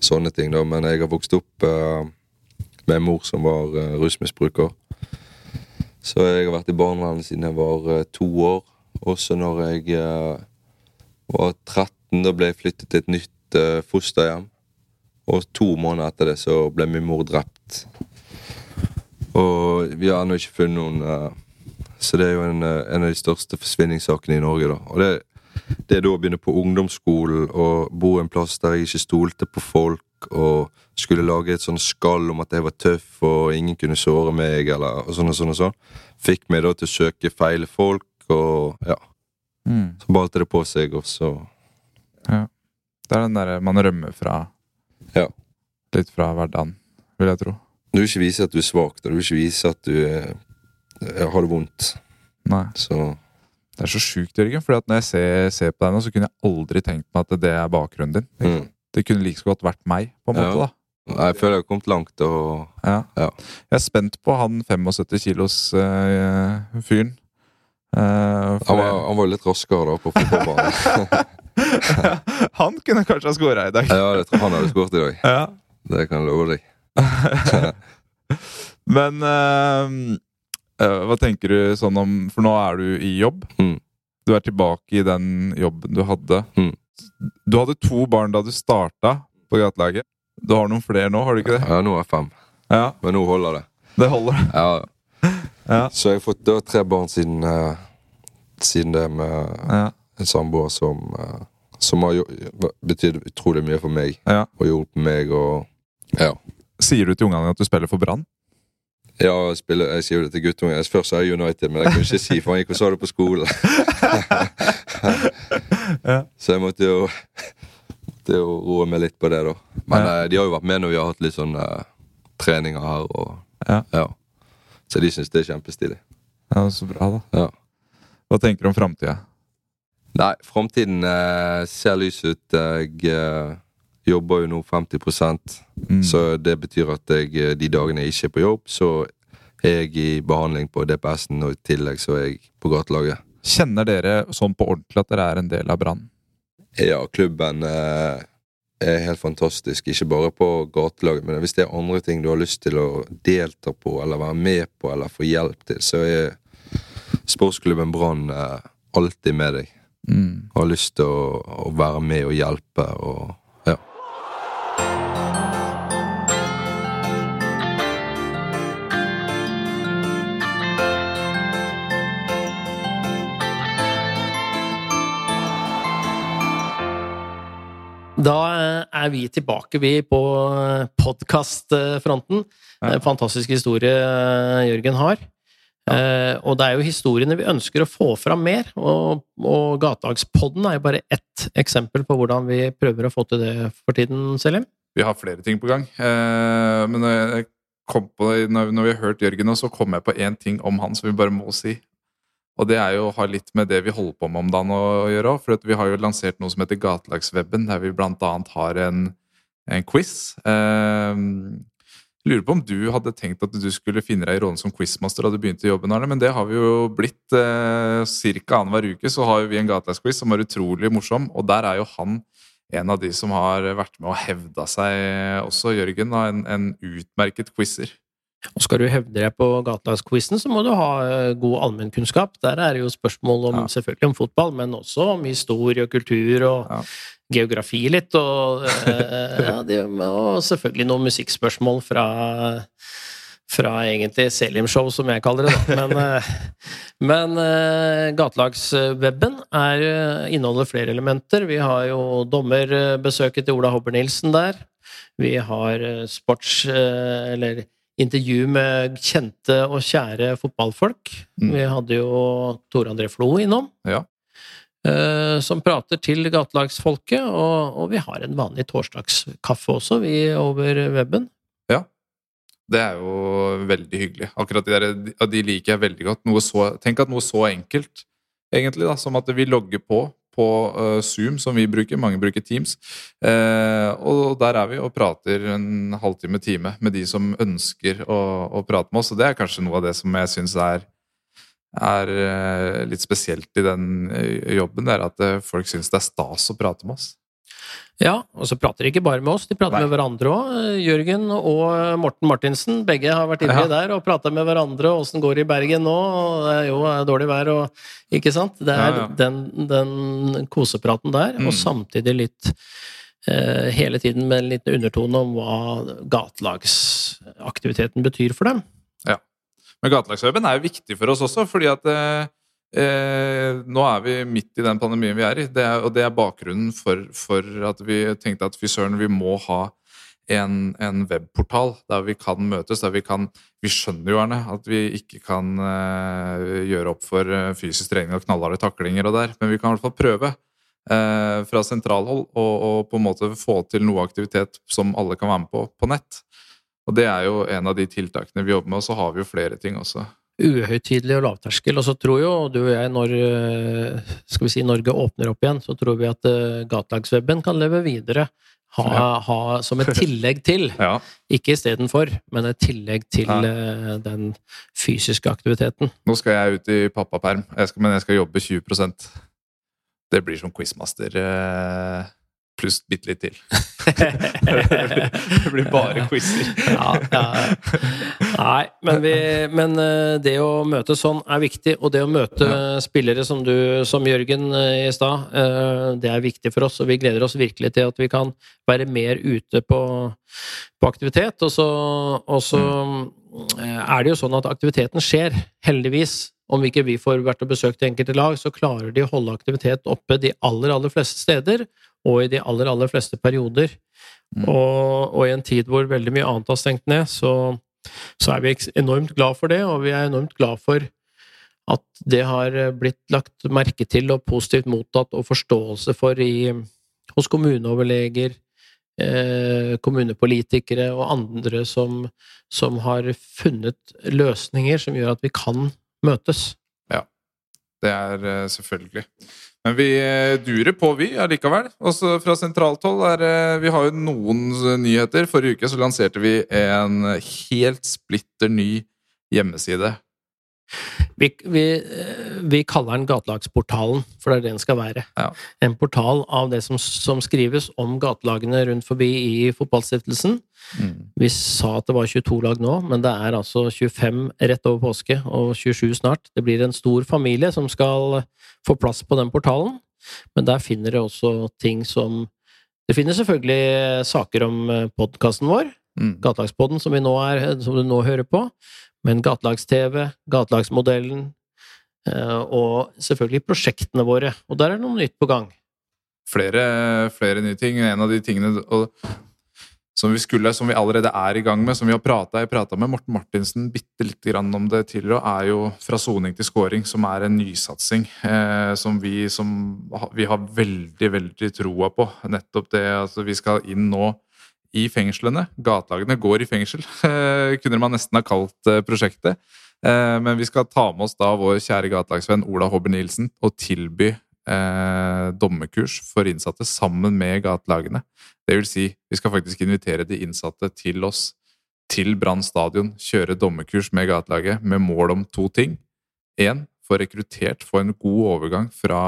sånne ting, da. Men jeg har vokst opp uh, med en mor som var uh, rusmisbruker. Så jeg har vært i barnevernet siden jeg var uh, to år. Også når jeg eh, var 13, da ble jeg flyttet til et nytt uh, fosterhjem. Og to måneder etter det så ble min mor drept. Og vi har ennå ikke funnet noen uh, Så det er jo en, uh, en av de største forsvinningssakene i Norge. da Og det, det er da å begynne på ungdomsskolen og bo en plass der jeg ikke stolte på folk, og skulle lage et sånn skall om at jeg var tøff og ingen kunne såre meg, eller og sånn og sånn og sånn, fikk meg da til å søke feile folk, og ja. Mm. Så balte det på seg, og så Det er den derre man rømmer fra Ja. Litt fra hverdagen, vil jeg tro. Du vil ikke vise at du er svak. Du vil ikke vise at du eh, har det vondt. Nei. Så Det er så sjukt, Jørgen. For når jeg ser, ser på deg nå, så kunne jeg aldri tenkt meg at det er bakgrunnen din. mm. Det kunne like så godt vært meg, på en Ja. måte. da Jeg føler jeg har kommet langt, og Ja. Ja. Jeg er spent på han 75 kilos eh, fyren. Uh, han var, han var litt raskere da på fotballbanen. det- han kunne kanskje ha skåra i dag. ja, jeg tror han hadde skåret i dag. Ja. Det kan jeg love deg. Men uh, eh, hva tenker du sånn om For nå er du i jobb. Mm. Du er tilbake i den jobben du hadde. Mm. Du hadde to barn da du starta på gatelaget. Du har noen flere nå, har du ikke det? Ja, nå er jeg fem. Ja, Men nå holder det. det holder. Ja. Ja. Så jeg har fått da tre barn siden, uh, siden det med Ja. En samboer som eh, Som har betydd utrolig mye for meg. Ja. Og hjulpet meg og Ja. Sier du til ungene at du spiller for Brann? Ja, jeg, spiller, jeg sier jo det til guttungen. Først sa jeg United, men jeg kunne ikke si, for han gikk og sa det på skolen. Ja. Så jeg måtte jo Måtte jo roe meg litt på det, da. Men Ja. eh, de har jo vært med når vi har hatt litt sånn eh, treninger her, og Ja. Så de syns det er kjempestilig. Ja, Så bra, da. Ja. Hva tenker du om framtida? Nei, framtiden eh, ser lys ut. Jeg eh, jobber jo nå 50 Mm. så det betyr at jeg, eh, de dagene jeg ikke er på jobb, så er jeg i behandling på DPS-en, og i tillegg så er jeg på gatelaget. Kjenner dere sånn på ordentlig at dere er en del av Brann? Ja, klubben eh, er helt fantastisk. Ikke bare på gatelaget, men hvis det er andre ting du har lyst til å delta på, eller være med på, eller få hjelp til, så er sportsklubben Brann eh, alltid med deg. Mm. Har lyst til å, å være med og hjelpe og ja. Da er vi tilbake, vi, på podkastfronten. Ja. Fantastisk historie Jørgen har. Eh, og det er jo historiene vi ønsker å få fram mer, og, og Gatedagspodden er jo bare ett eksempel på hvordan vi prøver å få til det for tiden, Selim. Vi har flere ting på gang. Eh, men når, jeg kom på når, når vi har hørt Jørgen nå, så kom jeg på én ting om han som vi bare må si. Og det er jo å ha litt med det vi holder på med om dagen å gjøre òg. For at vi har jo lansert noe som heter Gatelagsweben, der vi blant annet har en, en quiz. Eh, lurer på om du hadde tenkt at du skulle finne deg i rollen som quizmaster da du begynte jobben, Arne, men det har vi jo blitt eh, ca. annenhver uke. Så har vi en gatelagsquiz som er utrolig morsom, og der er jo han en av de som har vært med og hevda seg også, Jørgen. En, en utmerket quizer. Og skal du hevde deg på gatelagsquizen, så må du ha eh, god allmennkunnskap. Der er det jo spørsmål om, Ja. selvfølgelig om fotball, men også om historie og kultur og Ja. Geografi litt. Og, eh, ja, det, og selvfølgelig noen musikkspørsmål fra fra egentlig Selim-show, som jeg kaller det. da. Men, eh, men eh, gatelagsweben er, eh, inneholder flere elementer. Vi har jo dommerbesøket til Ola Hobber Nilsen der. Vi har sports... Eller intervju med kjente og kjære fotballfolk. Mm. Vi hadde jo Tore André Flo innom. Ja. Eh, Som prater til gatelagsfolket, og, og vi har en vanlig torsdagskaffe også, vi over weben. Det er jo veldig hyggelig. Akkurat de der, de liker jeg veldig godt. Så, tenk at noe så enkelt, egentlig, da, som at vi logger på på eh, Zoom, som vi bruker. Mange bruker Teams. Eh, og der er vi og prater en halvtime, time med de som ønsker å, å prate med oss. Og det er kanskje noe av det som jeg syns er, er eh, litt spesielt i den eh, jobben. Det er at eh, folk syns det er stas å prate med oss. Ja, og så prater de ikke bare med oss, de prater Nei. med hverandre òg. Jørgen og Morten Martinsen, begge har vært inni Ja. der og prata med hverandre. Åssen går det i Bergen nå? Og Det er jo dårlig vær og Ikke sant? Det er Ja, ja. Den, den kosepraten der, Mm. og samtidig litt eh, Hele tiden med en liten undertone om hva gatelagsaktiviteten betyr for dem. Men gatelagsweben er jo viktig for oss også, fordi at eh, eh, nå er vi midt i den pandemien vi er i. Det er, og det er bakgrunnen for, for at vi tenkte at fy søren, vi må ha en, en webportal der vi kan møtes. der Vi kan, vi skjønner jo gjerne at vi ikke kan eh, gjøre opp for eh, fysisk trening og knallharde taklinger, og der, men vi kan i hvert fall prøve. eh, fra sentralhold og, og på en måte få til noe aktivitet som alle kan være med på på nett. Og det er jo en av de tiltakene vi jobber med, og så har vi jo flere ting også. uhøytidelig og lavterskel. Og så tror jo du og jeg, når eh, skal vi si, Norge åpner opp igjen, så tror vi at uh, gatelagsweben kan leve videre. Ha, Ja. ha som et tillegg til, Ja, ikke istedenfor, men et tillegg til Ja. eh, den fysiske aktiviteten. Nå skal jeg ut i pappaperm, jeg skal, men jeg skal jobbe 20% Det blir som quizmaster eh, pluss bitte litt til. det blir bare quizer. Ja, ja. Nei, men, vi, men eh, det å møte sånn er viktig, og det å møte spillere som du, som Jørgen eh, i stad, eh, det er viktig for oss, og vi gleder oss virkelig til at vi kan være mer ute på, på aktivitet. Og så, og så er det jo sånn at aktiviteten skjer, heldigvis. Om ikke vi får vært og besøkt enkelte lag, så klarer de å holde aktivitet oppe de aller, aller fleste steder, og i de aller, aller fleste perioder. Mm. Og, og i en tid hvor veldig mye annet har stengt ned, så, så er vi enormt glad for det, og vi er enormt glad for at det har blitt lagt merke til og positivt mottatt og forståelse for i, hos kommuneoverleger, eh, kommunepolitikere og andre som, som har funnet løsninger som gjør at vi kan møtes. Ja, Det er eh, selvfølgelig. Men vi eh, durer på, vi, allikevel. Også fra sentralt hold er eh, Vi har jo noen eh, nyheter. Forrige uke så lanserte vi en helt splitter ny hjemmeside. Vi, vi, eh, vi kaller den Gatelagsportalen, for det er det den skal være. Ja. En portal av det som, som skrives om gatelagene rundt forbi i fotballstiftelsen. Vi sa at det var 22 lag nå, men det er altså 25 rett over påske, og 27 snart. Det blir en stor familie som skal få plass på den portalen, men der finner dere også ting som Det finnes selvfølgelig saker om podkasten vår, Mm. Gatelagspodden, som, nå er, som du nå hører på, men gatelags-TV, gatelagsmodellen, eh, og selvfølgelig prosjektene våre. Og der er det noe nytt på gang. flere, flere nye ting. En av de tingene og, som vi skulle, som vi allerede er i gang med, som vi har prata med Morten Martinsen bitte lite grann om det tidligere, er jo Fra soning til scoring, som er en nysatsing eh, som, vi, som vi har veldig, veldig troa på. Nettopp det altså Vi skal inn nå i fengslene. Gatelagene går i fengsel, eh, kunne man nesten ha kalt eh, prosjektet. Eh, men vi skal ta med oss da vår kjære gatelagsvenn Ola Hobber Nielsen og tilby dommerkurs for innsatte sammen med gatelagene. Det vil si, vi skal faktisk invitere de innsatte til oss, til Brann stadion, kjøre dommekurs med gatelaget med mål om to ting. Én, få rekruttert, få en god overgang fra,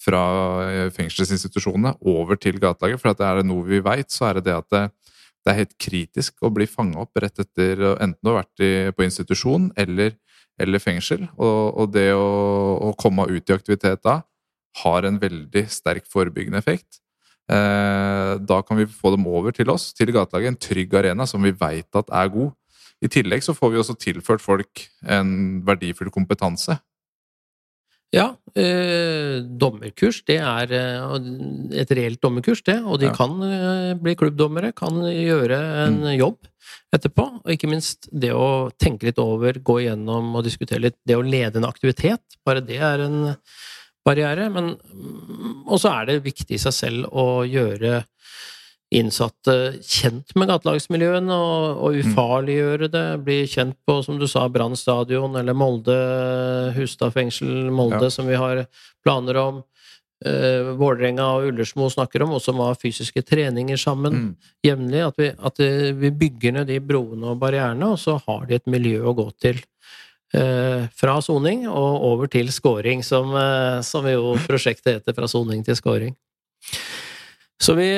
fra eh, fengselsinstitusjonene over til gatelaget. For er det noe vi veit, så er det det at det, det er helt kritisk å bli fanga opp rett etter enten å ha vært i, på institusjon eller, eller fengsel. Og, og det å, å, komme ut i aktivitet da har en veldig sterk forebyggende effekt. Eh, da kan vi få dem over til oss, til gatelaget. En trygg arena som vi veit at er god. I tillegg så får vi også tilført folk en verdifull kompetanse. Ja, eh, dommerkurs, det er eh, et reelt dommerkurs, det. Og de ja. kan eh, bli klubbdommere, kan gjøre en mm. jobb etterpå. Og ikke minst det å tenke litt over, gå igjennom og diskutere litt. Det å lede en aktivitet, bare det er en barriere. Men Og også er det viktig i seg selv å gjøre innsatte kjent med gatelagsmiljøene og, og mm. ufarliggjøre det. Bli kjent på, som du sa, Brann stadion eller Molde, Hustad fengsel, Molde, ja. som vi har planer om. Uh, Vålerenga og Ullersmo snakker om, og som har fysiske treninger sammen mm. jevnlig. At, vi, at vi bygger ned de broene og barrierene, og så har de et miljø å gå til. Uh, fra soning og over til scoring, som, uh, som jo prosjektet heter. Fra soning til scoring. Så vi,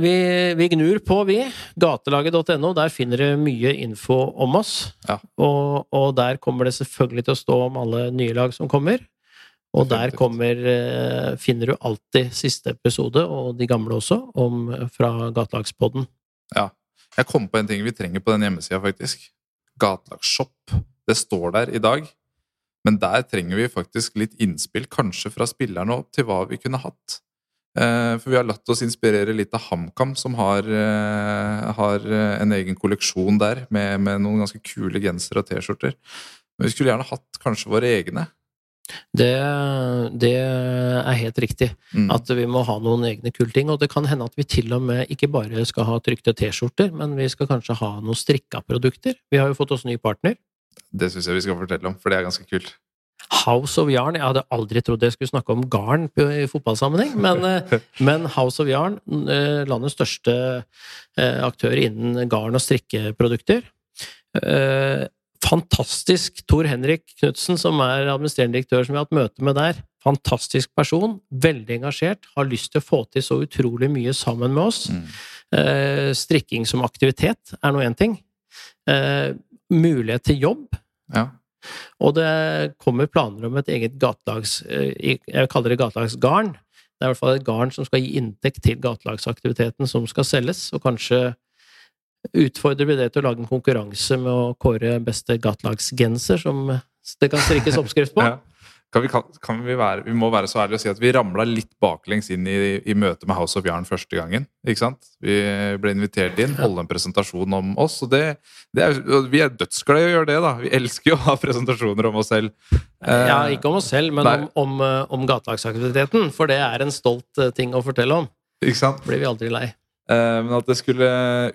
vi, vi, gnur på, vi. Gatelaget.no. Der finner du mye info om oss. Ja. Og, og, der kommer det selvfølgelig til å stå om alle nye lag som kommer. Og der kommer, eh, finner du alltid siste episode, og de gamle også, om, fra Gatelagspodden. Ja. Jeg kom på en ting vi trenger på den hjemmesida, faktisk. Gatelagsshop. Det står der i dag. Men der trenger vi faktisk litt innspill, kanskje fra spillerne opp, til hva vi kunne hatt. Eh, for vi har latt oss inspirere litt av HamKam, som har, eh, har, eh, en egen kolleksjon der med, med noen ganske kule gensere og T-skjorter. Men vi skulle gjerne hatt kanskje våre egne. Det, det er helt riktig. Mm. At vi må ha noen egne kule ting. Og det kan hende at vi til og med ikke bare skal ha trykte T-skjorter, men vi skal kanskje ha noen strikka produkter. Vi har jo fått oss ny partner. Det syns jeg vi skal fortelle om, for det er ganske kult. House of Yarn Jeg hadde aldri trodd jeg skulle snakke om garn i fotballsammenheng, men, eh, men House of Yarn, eh, landets største eh, aktør innen garn- og strikkeprodukter. Fantastisk Tor Henrik Knutsen, som er administrerende direktør, som vi har hatt møte med der. Fantastisk person, veldig engasjert, har lyst til å få til så utrolig mye sammen med oss. Mm. Strikking som aktivitet er nå én ting. Mulighet til jobb. Ja og det kommer planer om et eget gatelags... Eh, jeg kaller det gatelagsgarn. Det er i hvert fall et garn som skal gi inntekt til gatelagsaktiviteten som skal selges, og kanskje utfordrer vi det til å lage en konkurranse med å kåre beste gatelagsgenser, som det kan strikkes oppskrift på. ja. Kan vi, kan vi, være, vi, må være så ærlige å si at vi ramla litt baklengs inn i, i møtet med House of Yarn første gangen. ikke sant? Vi ble invitert inn, holde en presentasjon om oss. og det, det er, Vi er dødsglade i å gjøre det. da. Vi elsker jo å ha presentasjoner om oss selv. Ja, eh, Ikke om oss selv, men om, om, eh, om gatelagsaktiviteten. For det er en stolt eh, ting å fortelle om. Ikke sant? Blir vi aldri lei. Eh, men at det skulle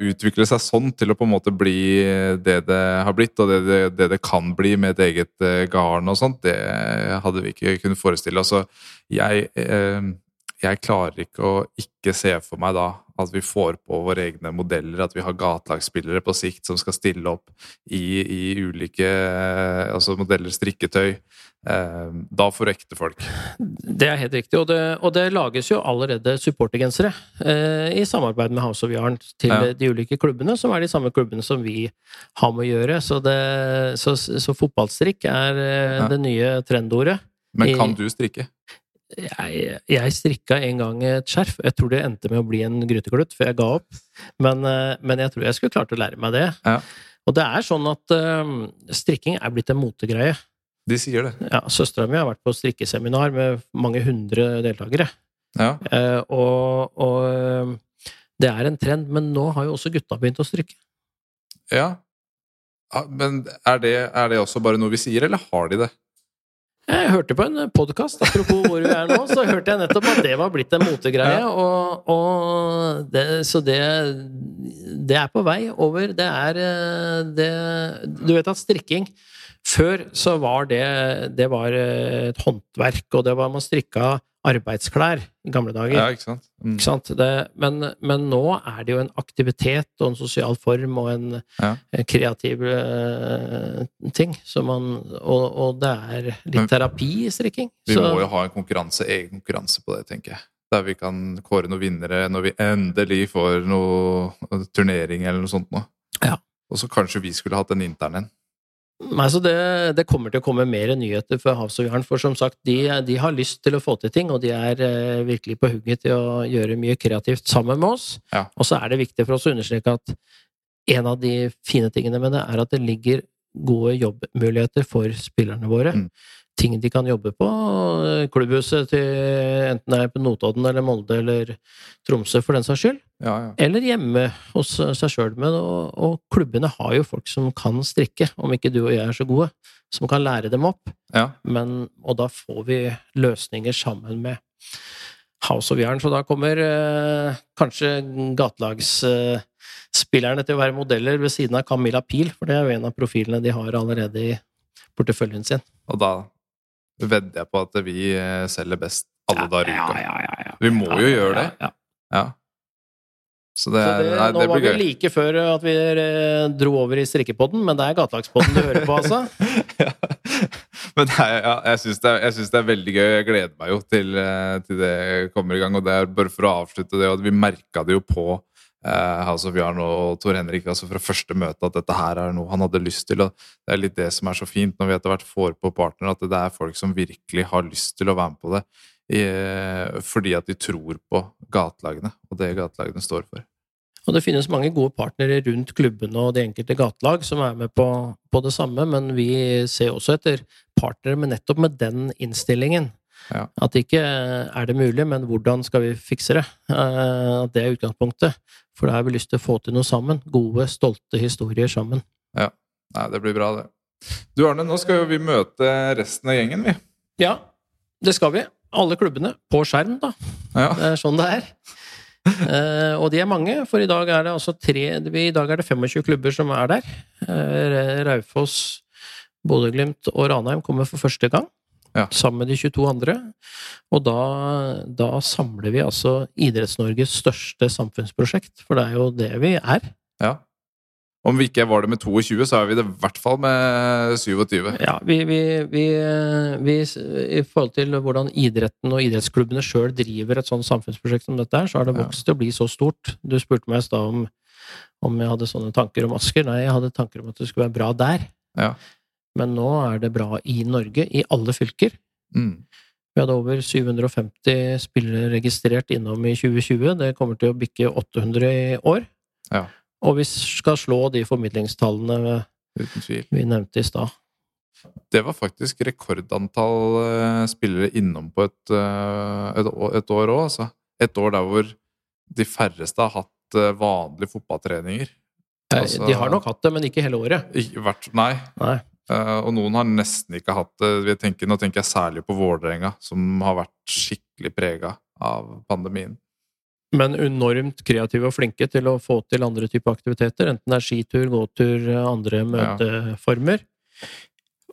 utvikle seg sånn til å på en måte bli det det har blitt, og det det, det, det kan bli med et eget eh, garn og sånt, det hadde vi ikke kunnet forestille oss. Jeg, eh, jeg klarer ikke å ikke se for meg da at vi får på våre egne modeller, at vi har gatelagsspillere på sikt som skal stille opp i, i ulike altså modeller, strikketøy. Eh, da får ekte folk. Det er helt riktig, og det, og det lages jo allerede supportergensere eh, i samarbeid med House of Yarn til ja. de ulike klubbene, som er de samme klubbene som vi har med å gjøre. Så, det, så, så fotballstrikk er eh, ja. det nye trendordet. Men kan du strikke? Jeg, jeg, strikka en gang et skjerf. Jeg tror det endte med å bli en gryteklutt, for jeg ga opp. Men, eh, men, jeg tror jeg skulle klart å lære meg det. Ja. Og det er sånn at um, strikking er blitt en motegreie. De sier det. Ja, Søstera mi har vært på strikkeseminar med mange hundre deltakere. Ja. Uh, og, og det er en trend, men nå har jo også gutta begynt å strikke. Ja. ja men er det, er det også bare noe vi sier, eller har de det? Jeg hørte på en podkast, apropos hvor vi er nå, så hørte jeg nettopp at det var blitt en motegreie. Ja. Og, og det, så det, det er på vei over. Det er det Du vet at strikking Før så var det, det var et håndverk, og det var man strikka arbeidsklær i gamle dager. Ja, ikke sant? Mm. Ikke sant? Det, men, men, nå er det jo en aktivitet og en sosial form og en ja. kreativ uh, ting. Man, og, og, det er litt men, terapi i strikking. Vi så, må jo ha en konkurranse, egen konkurranse på det, tenker jeg. Der vi kan kåre noen vinnere når vi endelig får noe turnering eller noe sånt noe. Ja. Og så kanskje vi skulle hatt en intern en. Nei, så det, det kommer til å komme mer nyheter for Havs og Jern, for som sagt, de, de har lyst til å få til ting, og de er eh, virkelig på hugget til å gjøre mye kreativt sammen med oss. Ja. Og så er det viktig for oss å understreke at en av de fine tingene med det, er at det ligger gode jobbmuligheter for spillerne våre. Mm. Ting de kan jobbe på. Klubbhuset til enten det er på Notodden eller Molde eller Tromsø, for den saks skyld. Ja, ja. Eller hjemme hos seg sjøl. Og, og klubbene har jo folk som kan strikke, om ikke du og jeg er så gode, som kan lære dem opp. ja. Men, og da får vi løsninger sammen med House of Jern. Så da kommer eh, kanskje gatelagsspillerne til å være modeller ved siden av Camilla Pil, for det er jo en av profilene de har allerede i porteføljen sin. Og da vedder jeg på at vi eh, selger best alle dager i uka. ja, ja, ja. Vi må jo gjøre det. Ja, ja. Så det, Så det, nei, nå det var blir vi like før at vi eh, dro over i strikkepodden, men det er gatelagspodden du hører på, altså. ja. Men det er, ja, jeg syns det, synes det er veldig gøy. Jeg gleder meg jo til, eh, til det kommer i gang. Og det er bare for å avslutte det, og vi merka det jo på eh, House of Yarn og Tor Henrik altså fra første møte at dette her er noe han hadde lyst til. og Det er litt det som er så fint når vi etter hvert får på partnere, at det er folk som virkelig har lyst til å være med på det. Fordi at de tror på gatelagene og det gatelagene står for. Og det finnes mange gode partnere rundt klubbene og de enkelte gatelag som er med på, på det samme, men vi ser også etter partnere med nettopp med den innstillingen. Ja. At ikke er det mulig, men hvordan skal vi fikse det? Eh, At det er utgangspunktet. For da har vi lyst til å få til noe sammen. Gode, stolte historier sammen. Nei, det blir bra, det. Du Arne, nå skal jo vi møte resten av gjengen, vi. Ja, det skal vi. Alle klubbene. På skjerm, da. Ja. Det er sånn det er. Eh, og de er mange, for i dag er det altså tre I dag er det 25 klubber som er der. Eh, Raufoss, Bodø-Glimt og Ranheim kommer for første gang. Ja. Sammen med de 22 andre. Og da, da samler vi altså Idretts-Norges største samfunnsprosjekt, for det er jo det vi er. ja. Om vi ikke var det med 22, så er vi det i hvert fall med 27. Ja, vi, vi, vi, vi I forhold til hvordan idretten og idrettsklubbene sjøl driver et sånt samfunnsprosjekt som dette her, så har det vokst til å bli så stort. Du spurte meg i stad om, om jeg hadde sånne tanker om Asker. Nei, jeg hadde tanker om at det skulle være bra der. Ja. Men nå er det bra i Norge, i alle fylker. Mm. Vi hadde over 750 spillere registrert innom i 2020. Det kommer til å bikke 800 i år. Ja. Og vi skal slå de formidlingstallene vi nevnte i stad. Det var faktisk rekordantall eh, spillere innom på et, eh, et, år òg, altså. Et år der hvor de færreste har hatt eh, vanlige fotballtreninger. Altså- De har nok hatt det, men ikke hele året. Ikke vært, nei. Nei. Eh, og noen har nesten ikke hatt det. Vi tenker, nå tenker jeg særlig på Vålerenga, som har vært skikkelig prega av pandemien. Men enormt kreative og flinke til å få til andre typer aktiviteter, enten det er skitur, gåtur, andre møteformer. Ja.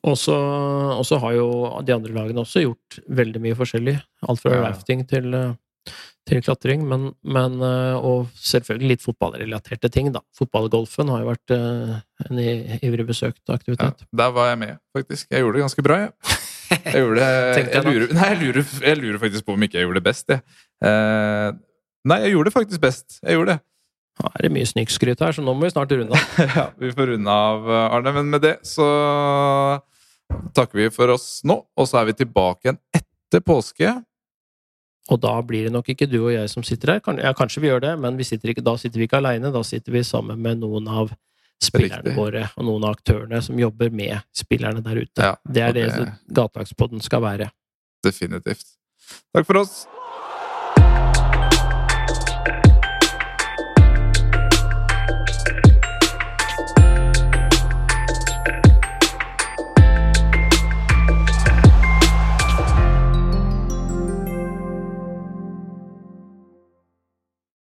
og så har jo de andre lagene også gjort veldig mye forskjellig. Alt fra Ja. rafting til, eh, til klatring, men, men eh, Og selvfølgelig litt fotballrelaterte ting, da. Fotballgolfen har jo vært eh, en ivrig besøkt Ja, aktivitet. der var jeg med, faktisk. Jeg gjorde det ganske bra, jeg. Jeg, gjorde jeg jeg, lurer, nei, jeg, lurer, jeg lurer faktisk på om ikke jeg gjorde det best, jeg. Eh, nei, jeg gjorde det faktisk best. Jeg gjorde det. Nå er det mye snikskryt her, så nå må vi snart runde av. ja, vi får runde av, Arne. Men med det så takker vi for oss nå, og så er vi tilbake igjen etter påske. Og da blir det nok ikke du og jeg som sitter her. Ja, kanskje vi gjør det, men vi sitter ikke, da sitter vi ikke aleine. Da sitter vi sammen med noen av spillerne Riktig. våre, og noen av aktørene som jobber med spillerne der ute. Ja, det er det, det- Gatelagspodden skal være. Definitivt. Takk for oss.